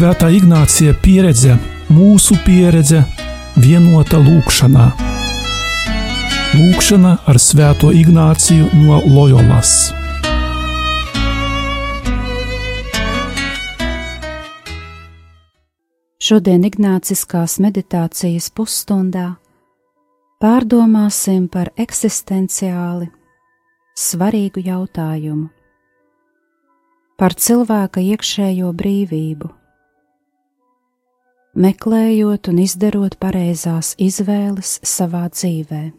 Svētā Ignācija pieredze, mūsu pieredze, vienota lūkšanā. Lūkšana ar Svēto Ignāciju no Loyolas. Šodien Ignāciskās meditācijas pusstundā pārdomāsim par eksistenciāli svarīgu jautājumu par cilvēka iekšējo brīvību meklējot un izdarot pareizās izvēles savā dzīvēm.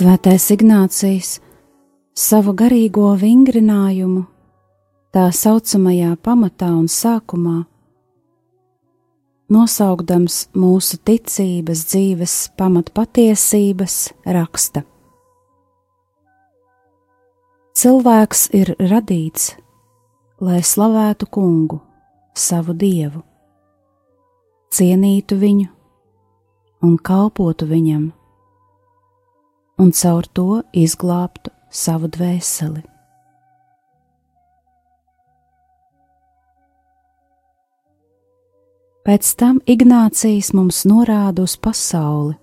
Svētais Ignācijs savu garīgo vingrinājumu tā saucamajā pamatā un sākumā, nosaukdams mūsu ticības dzīves pamatpatiesības, raksta: Cilvēks ir radīts, lai slavētu kungu, savu dievu, cienītu viņu un kalpotu viņam un caur to izglābtu savu dvēseli. Pēc tam Ignācijas mums norāda uz pasauli.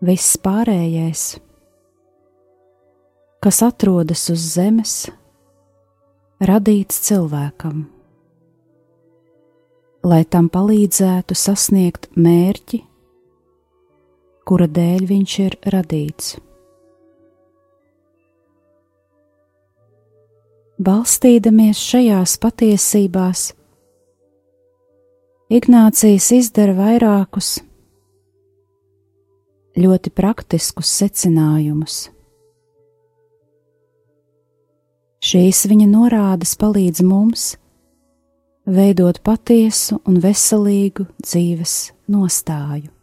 Viss pārējais, kas atrodas uz zemes, radīts cilvēkam, lai tam palīdzētu sasniegt mērķi kura dēļ viņš ir radīts. Balstīdamies šajās patiesībās, Ignācijas izdara vairākus ļoti praktiskus secinājumus. Šīs viņa norādes palīdz mums veidot patiesu un veselīgu dzīves nostāju.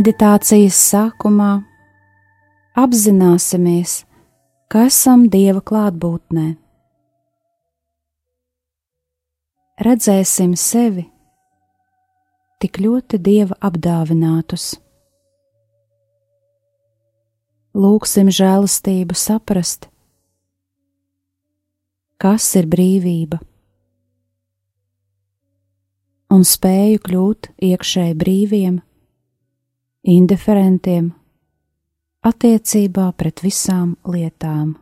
Meditācijas sākumā apzināsimies, ka esam Dieva klātbūtnē. Redzēsim sevi tik ļoti Dieva apdāvinātus. Lūksim žēlastību saprast, kas ir brīvība, un spēju kļūt iekšēji brīviem, indiferentiem attiecībā pret visām lietām.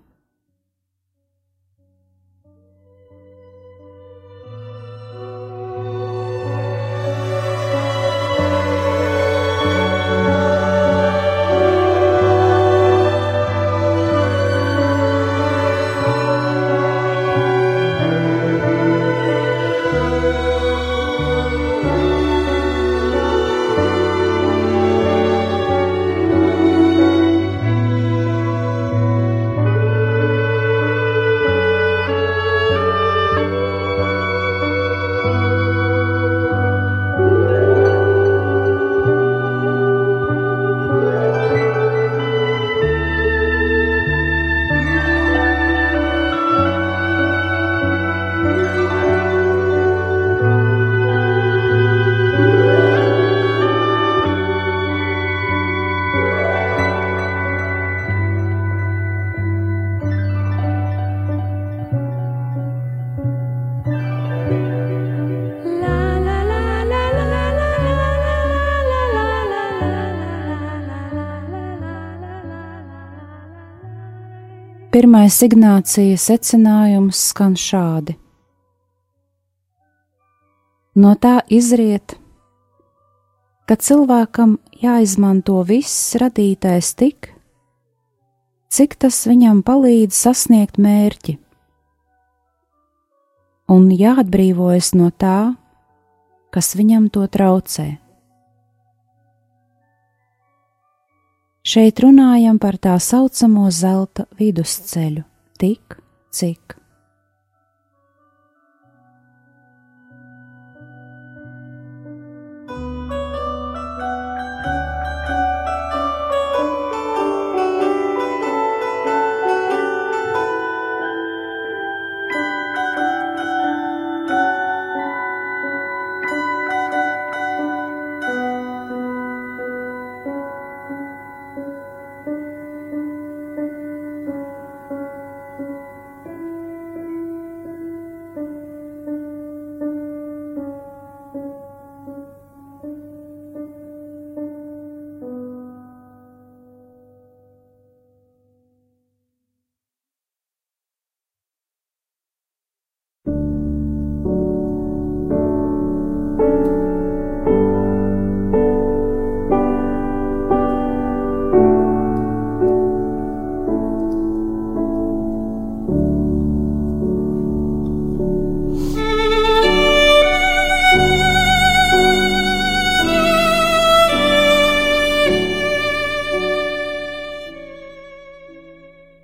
Pirmais Ignācijas secinājums skan šādi: No tā izriet, ka cilvēkam jāizmanto viss radītais tik, cik tas viņam palīdz sasniegt mērķi, un jāatbrīvojas no tā, kas viņam to traucē. Šeit runājam par tā saucamo zelta vidusceļu, tik cik.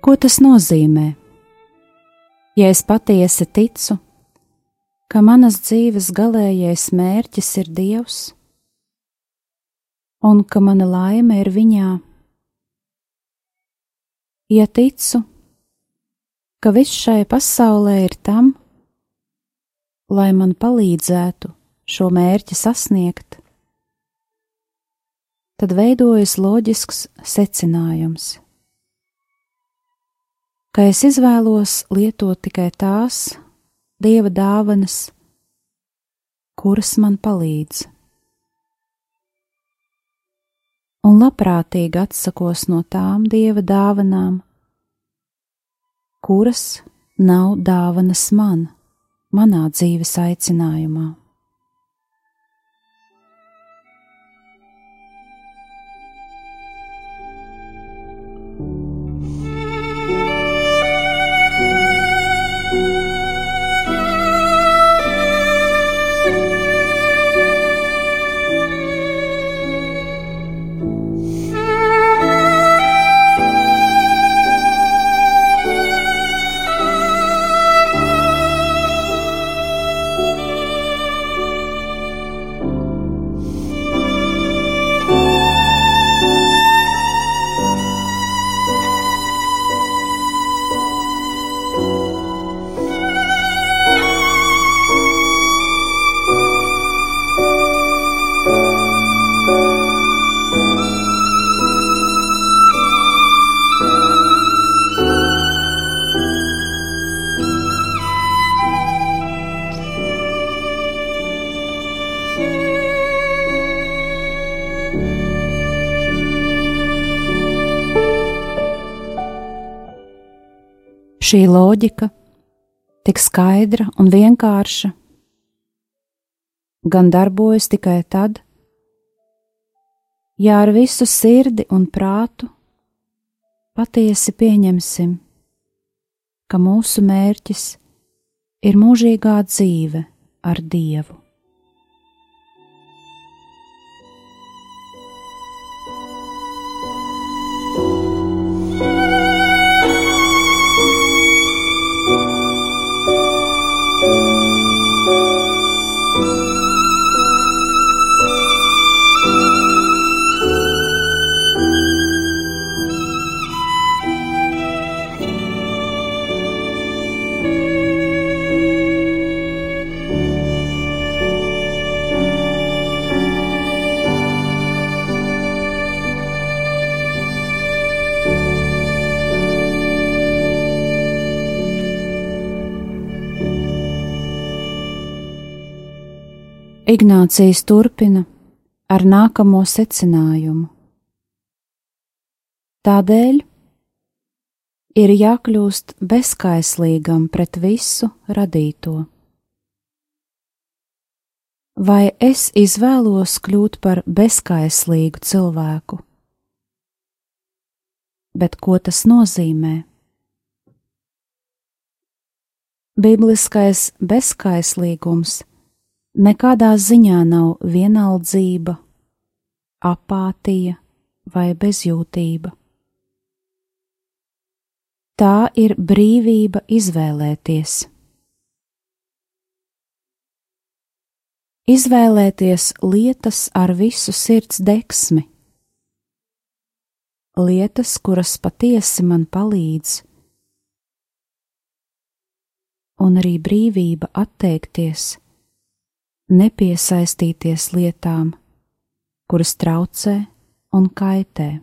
Ko tas nozīmē? Ja es patiesi ticu, ka manas dzīves galīgais mērķis ir Dievs, un ka mana laime ir Viņā, ja ticu, ka viss šai pasaulē ir tam, lai man palīdzētu šo mērķi sasniegt, tad veidojas loģisks secinājums ka es izvēlos lietot tikai tās dieva dāvanas, kuras man palīdz. Un labprātīgi atsakos no tām dieva dāvanām, kuras nav dāvanas man, manā dzīves aicinājumā. Šī loģika, tik skaidra un vienkārša, gan darbojas tikai tad, ja ar visu sirdi un prātu patiesi pieņemsim, ka mūsu mērķis ir mūžīgā dzīve ar Dievu. Ignācijas turpina ar nākamo secinājumu. Tādēļ ir jākļūst bezskaislīgam pret visu radīto. Vai es izvēlos kļūt par bezskaislīgu cilvēku? Bet ko tas nozīmē? Bibliskais bezskaislīgums nekādā ziņā nav vienaldzība, apātija vai bezjūtība. Tā ir brīvība izvēlēties. Izvēlēties lietas ar visu sirds deksmi, lietas, kuras patiesi man palīdz, un arī brīvība atteikties nepiesaistīties lietām, kuras traucē un kaitē.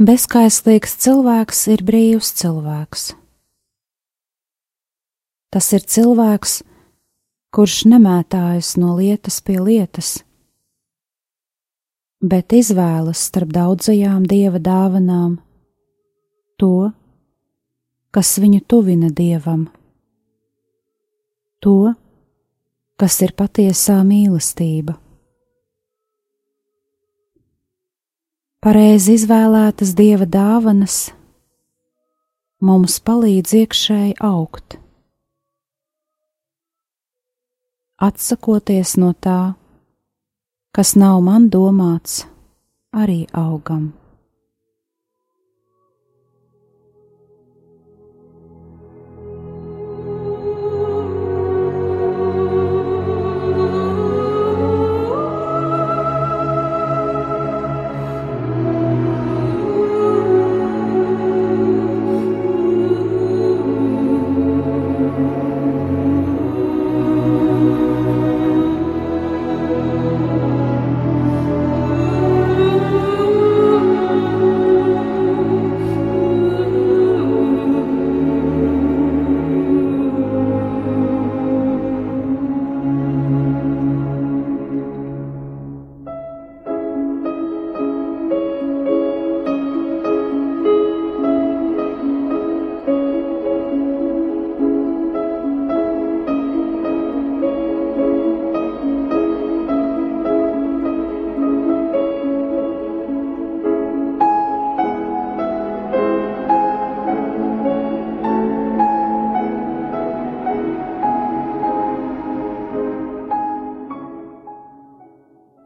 Bezskaislīgs cilvēks ir brīvs cilvēks. Tas ir cilvēks, kurš nemētājas no lietas pie lietas, bet izvēlas starp daudzajām dieva dāvanām to, kas viņu tuvina dievam, to, kas ir patiesā mīlestība. Pareizi izvēlētas dieva dāvanas mums palīdz iekšēji augt. Atsakoties no tā, kas nav man domāts, arī augam.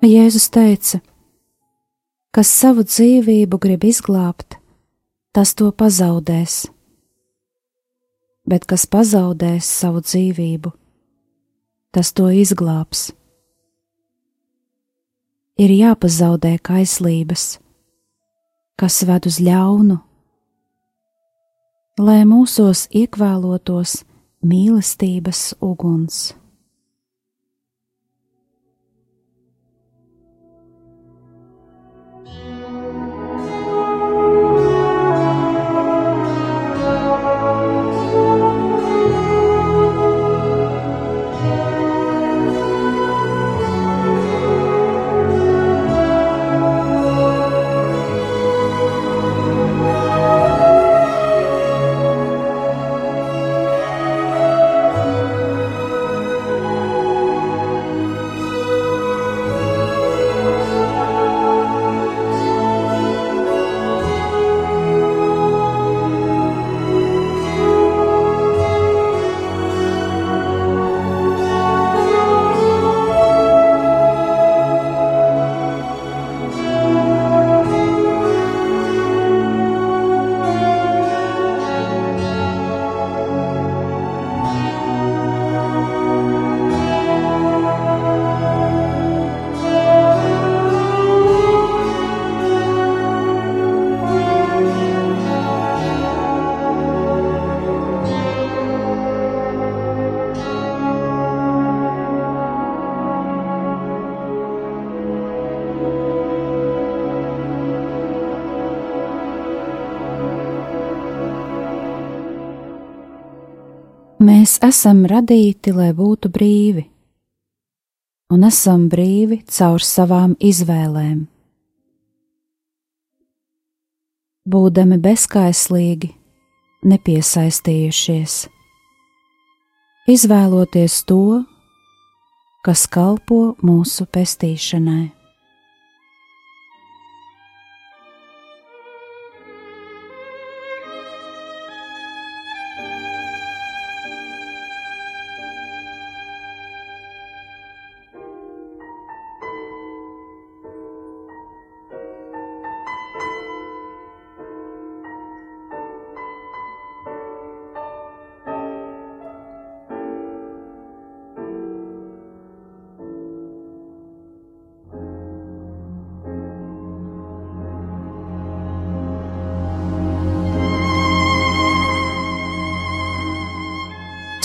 Jēzus teica: Kas savu dzīvību grib izglābt, tas to pazaudēs, bet kas pazaudēs savu dzīvību, tas to izglābs. Ir jāpazaudē kaislības, kas ved uz ļaunu, lai mūsos iekvēlotos mīlestības uguns. Esam radīti, lai būtu brīvi, un esam brīvi caur savām izvēlēm. Būdami bezskaislīgi, nepiesaistījušies, izvēloties to, kas kalpo mūsu pestīšanai.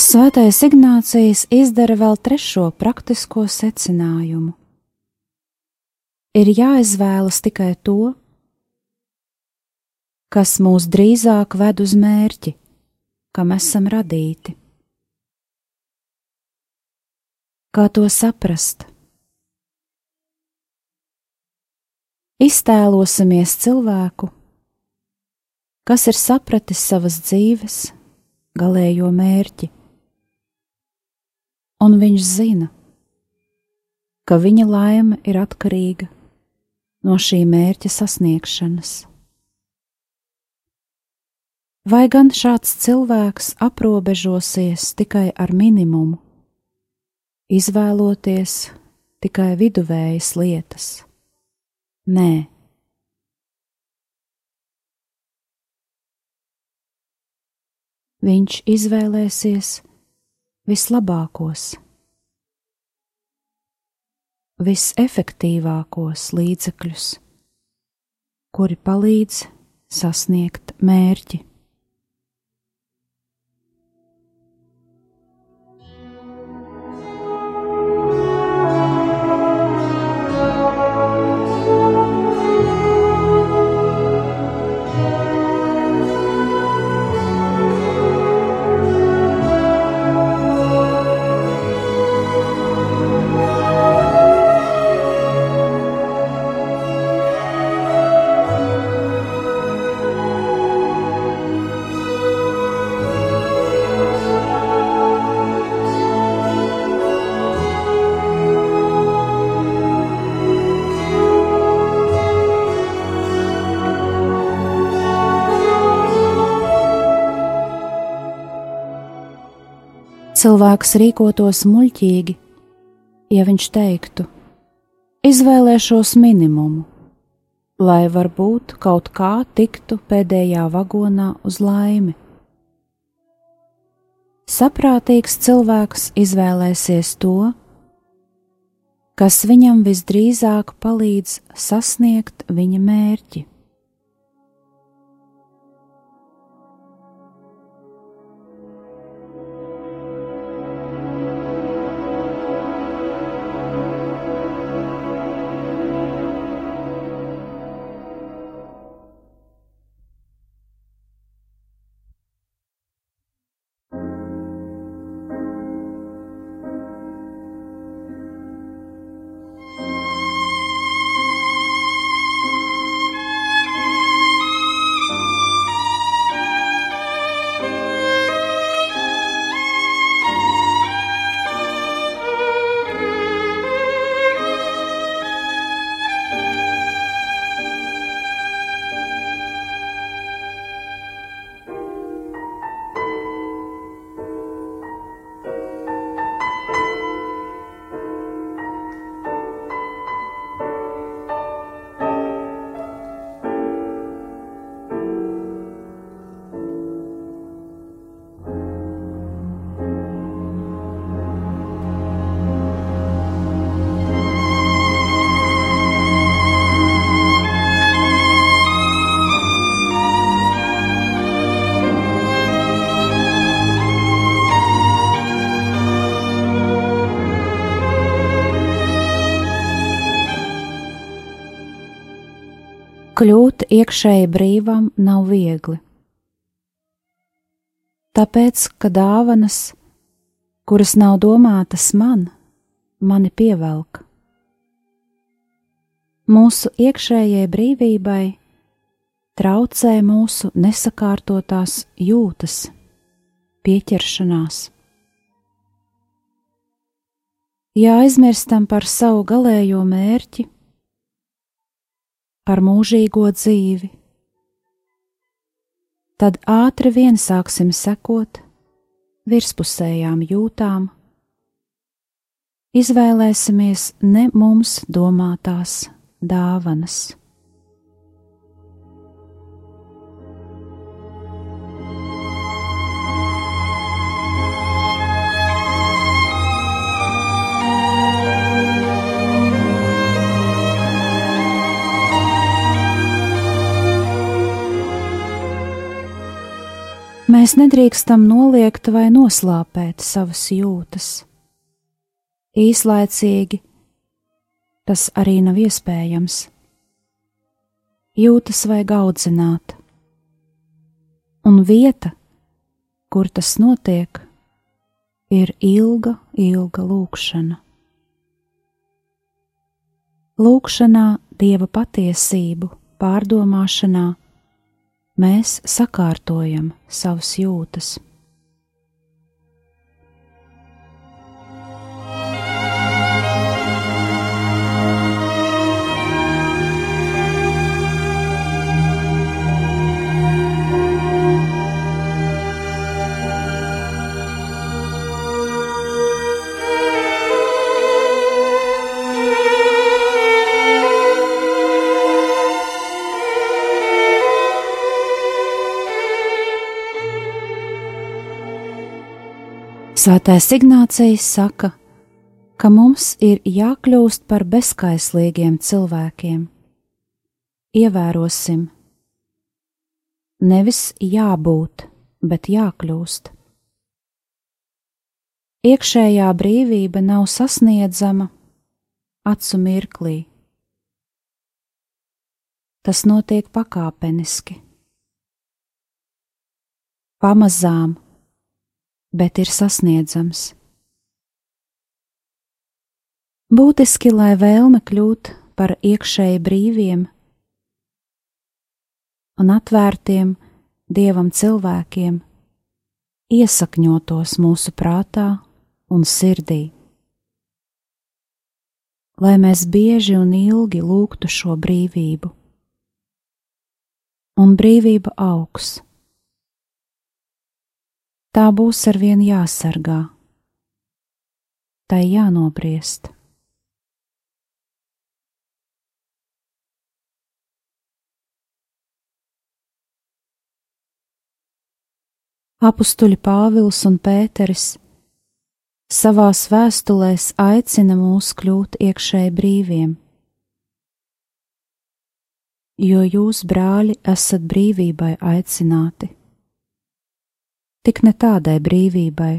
Svētais Ignācijas izdara vēl trešo praktisko secinājumu. Ir jāizvēlas tikai to, kas mūs drīzāk ved uz mērķi, kam esam radīti. Kā to saprast? Iztēlosimies cilvēku, kas ir sapratis savas dzīves galējo mērķi un viņš zina, ka viņa laime ir atkarīga no šī mērķa sasniegšanas. Vai gan šāds cilvēks aprobežosies tikai ar minimumu, izvēloties tikai viduvējas lietas? Nē. Viņš izvēlēsies vislabākos, visefektīvākos līdzekļus, kuri palīdz sasniegt mērķi. Cilvēks rīkotos muļķīgi, ja viņš teiktu: Izvēlēšos minimumu, lai varbūt kaut kā tiktu pēdējā vagonā uz laimi. Saprātīgs cilvēks izvēlēsies to, kas viņam visdrīzāk palīdz sasniegt viņa mērķi. Kļūt iekšēji brīvam nav viegli. Tāpēc, ka dāvanas, kuras nav domātas man, mani pievelk. Mūsu iekšējai brīvībai traucē mūsu nesakārtotās jūtas, pieķeršanās. Ja aizmirstam par savu galējo mērķi, par mūžīgo dzīvi. Tad ātri vien sāksim sekot virspusējām jūtām, izvēlēsimies ne mums domātās dāvanas. Mēs nedrīkstam noliegt vai noslāpēt savas jūtas. Īslaicīgi tas arī nav iespējams. Jūtas vajag audzināt, un vieta, kur tas notiek, ir ilga, ilga lūkšana. Lūkšanā dieva patiesību, pārdomāšanā mēs sakārtojam savas jūtas. Svētais Ignācijs saka, ka mums ir jākļūst par bezskaislīgiem cilvēkiem. Ievērosim, nevis jābūt, bet jākļūst. Iekšējā brīvība nav sasniedzama acu mirklī. Tas notiek pakāpeniski, pamazām bet ir sasniedzams. Būtiski, lai vēlme kļūt par iekšēji brīviem un atvērtiem dievam cilvēkiem iesakņotos mūsu prātā un sirdī. Lai mēs bieži un ilgi lūgtu šo brīvību, un brīvība augs tā būs ar vien jāsargā, tai jānobriest. Apustuļi Pāvils un Pēteris savās vēstulēs aicina mūs kļūt iekšēji brīviem. Jo jūs, brāļi, esat brīvībai aicināti. Tik ne tādai brīvībai,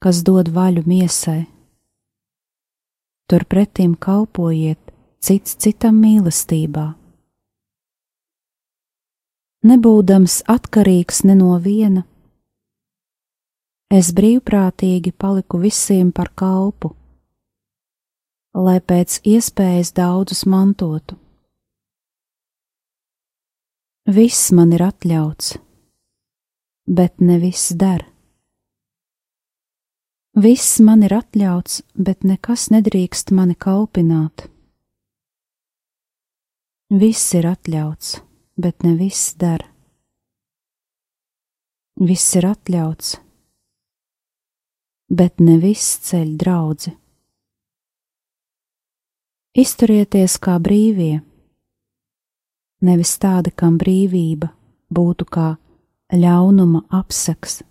kas dod vaļu miesai. Turpretim kalpojiet cits citam mīlestībā nebūdams atkarīgs ne no viena. Es brīvprātīgi paliku visiem par kalpu, lai pēc iespējas daudzus mantotu. Viss man ir atļauts, bet ne viss der. Viss man ir atļauts, bet nekas nedrīkst mani kalpināt. Viss ir atļauts bet ne viss der. Viss ir atļauts, bet ne viss ceļ draudzi. Izturieties kā brīvie, nevis tādi, kam brīvība būtu kā ļaunuma apseks,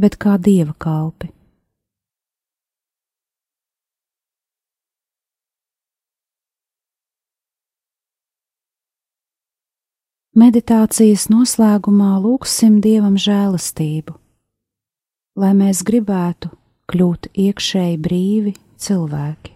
bet kā dieva kalpi. Meditācijas noslēgumā lūgsim Dievam žēlastību, lai mēs gribētu kļūt iekšēji brīvi cilvēki.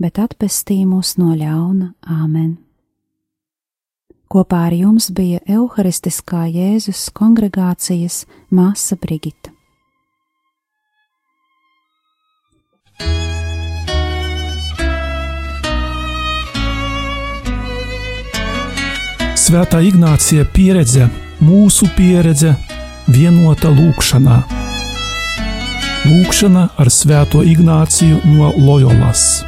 bet atpestī mūs no ļauna Āmen. Kopā ar jums bija Euharistiskā Jēzus kongregācijas māsa Brigita. Svētā Ignācija pieredze, mūsu pieredze, vienota lūkšanā. Lūkšana ar Svēto Ignāciju no Loyolas.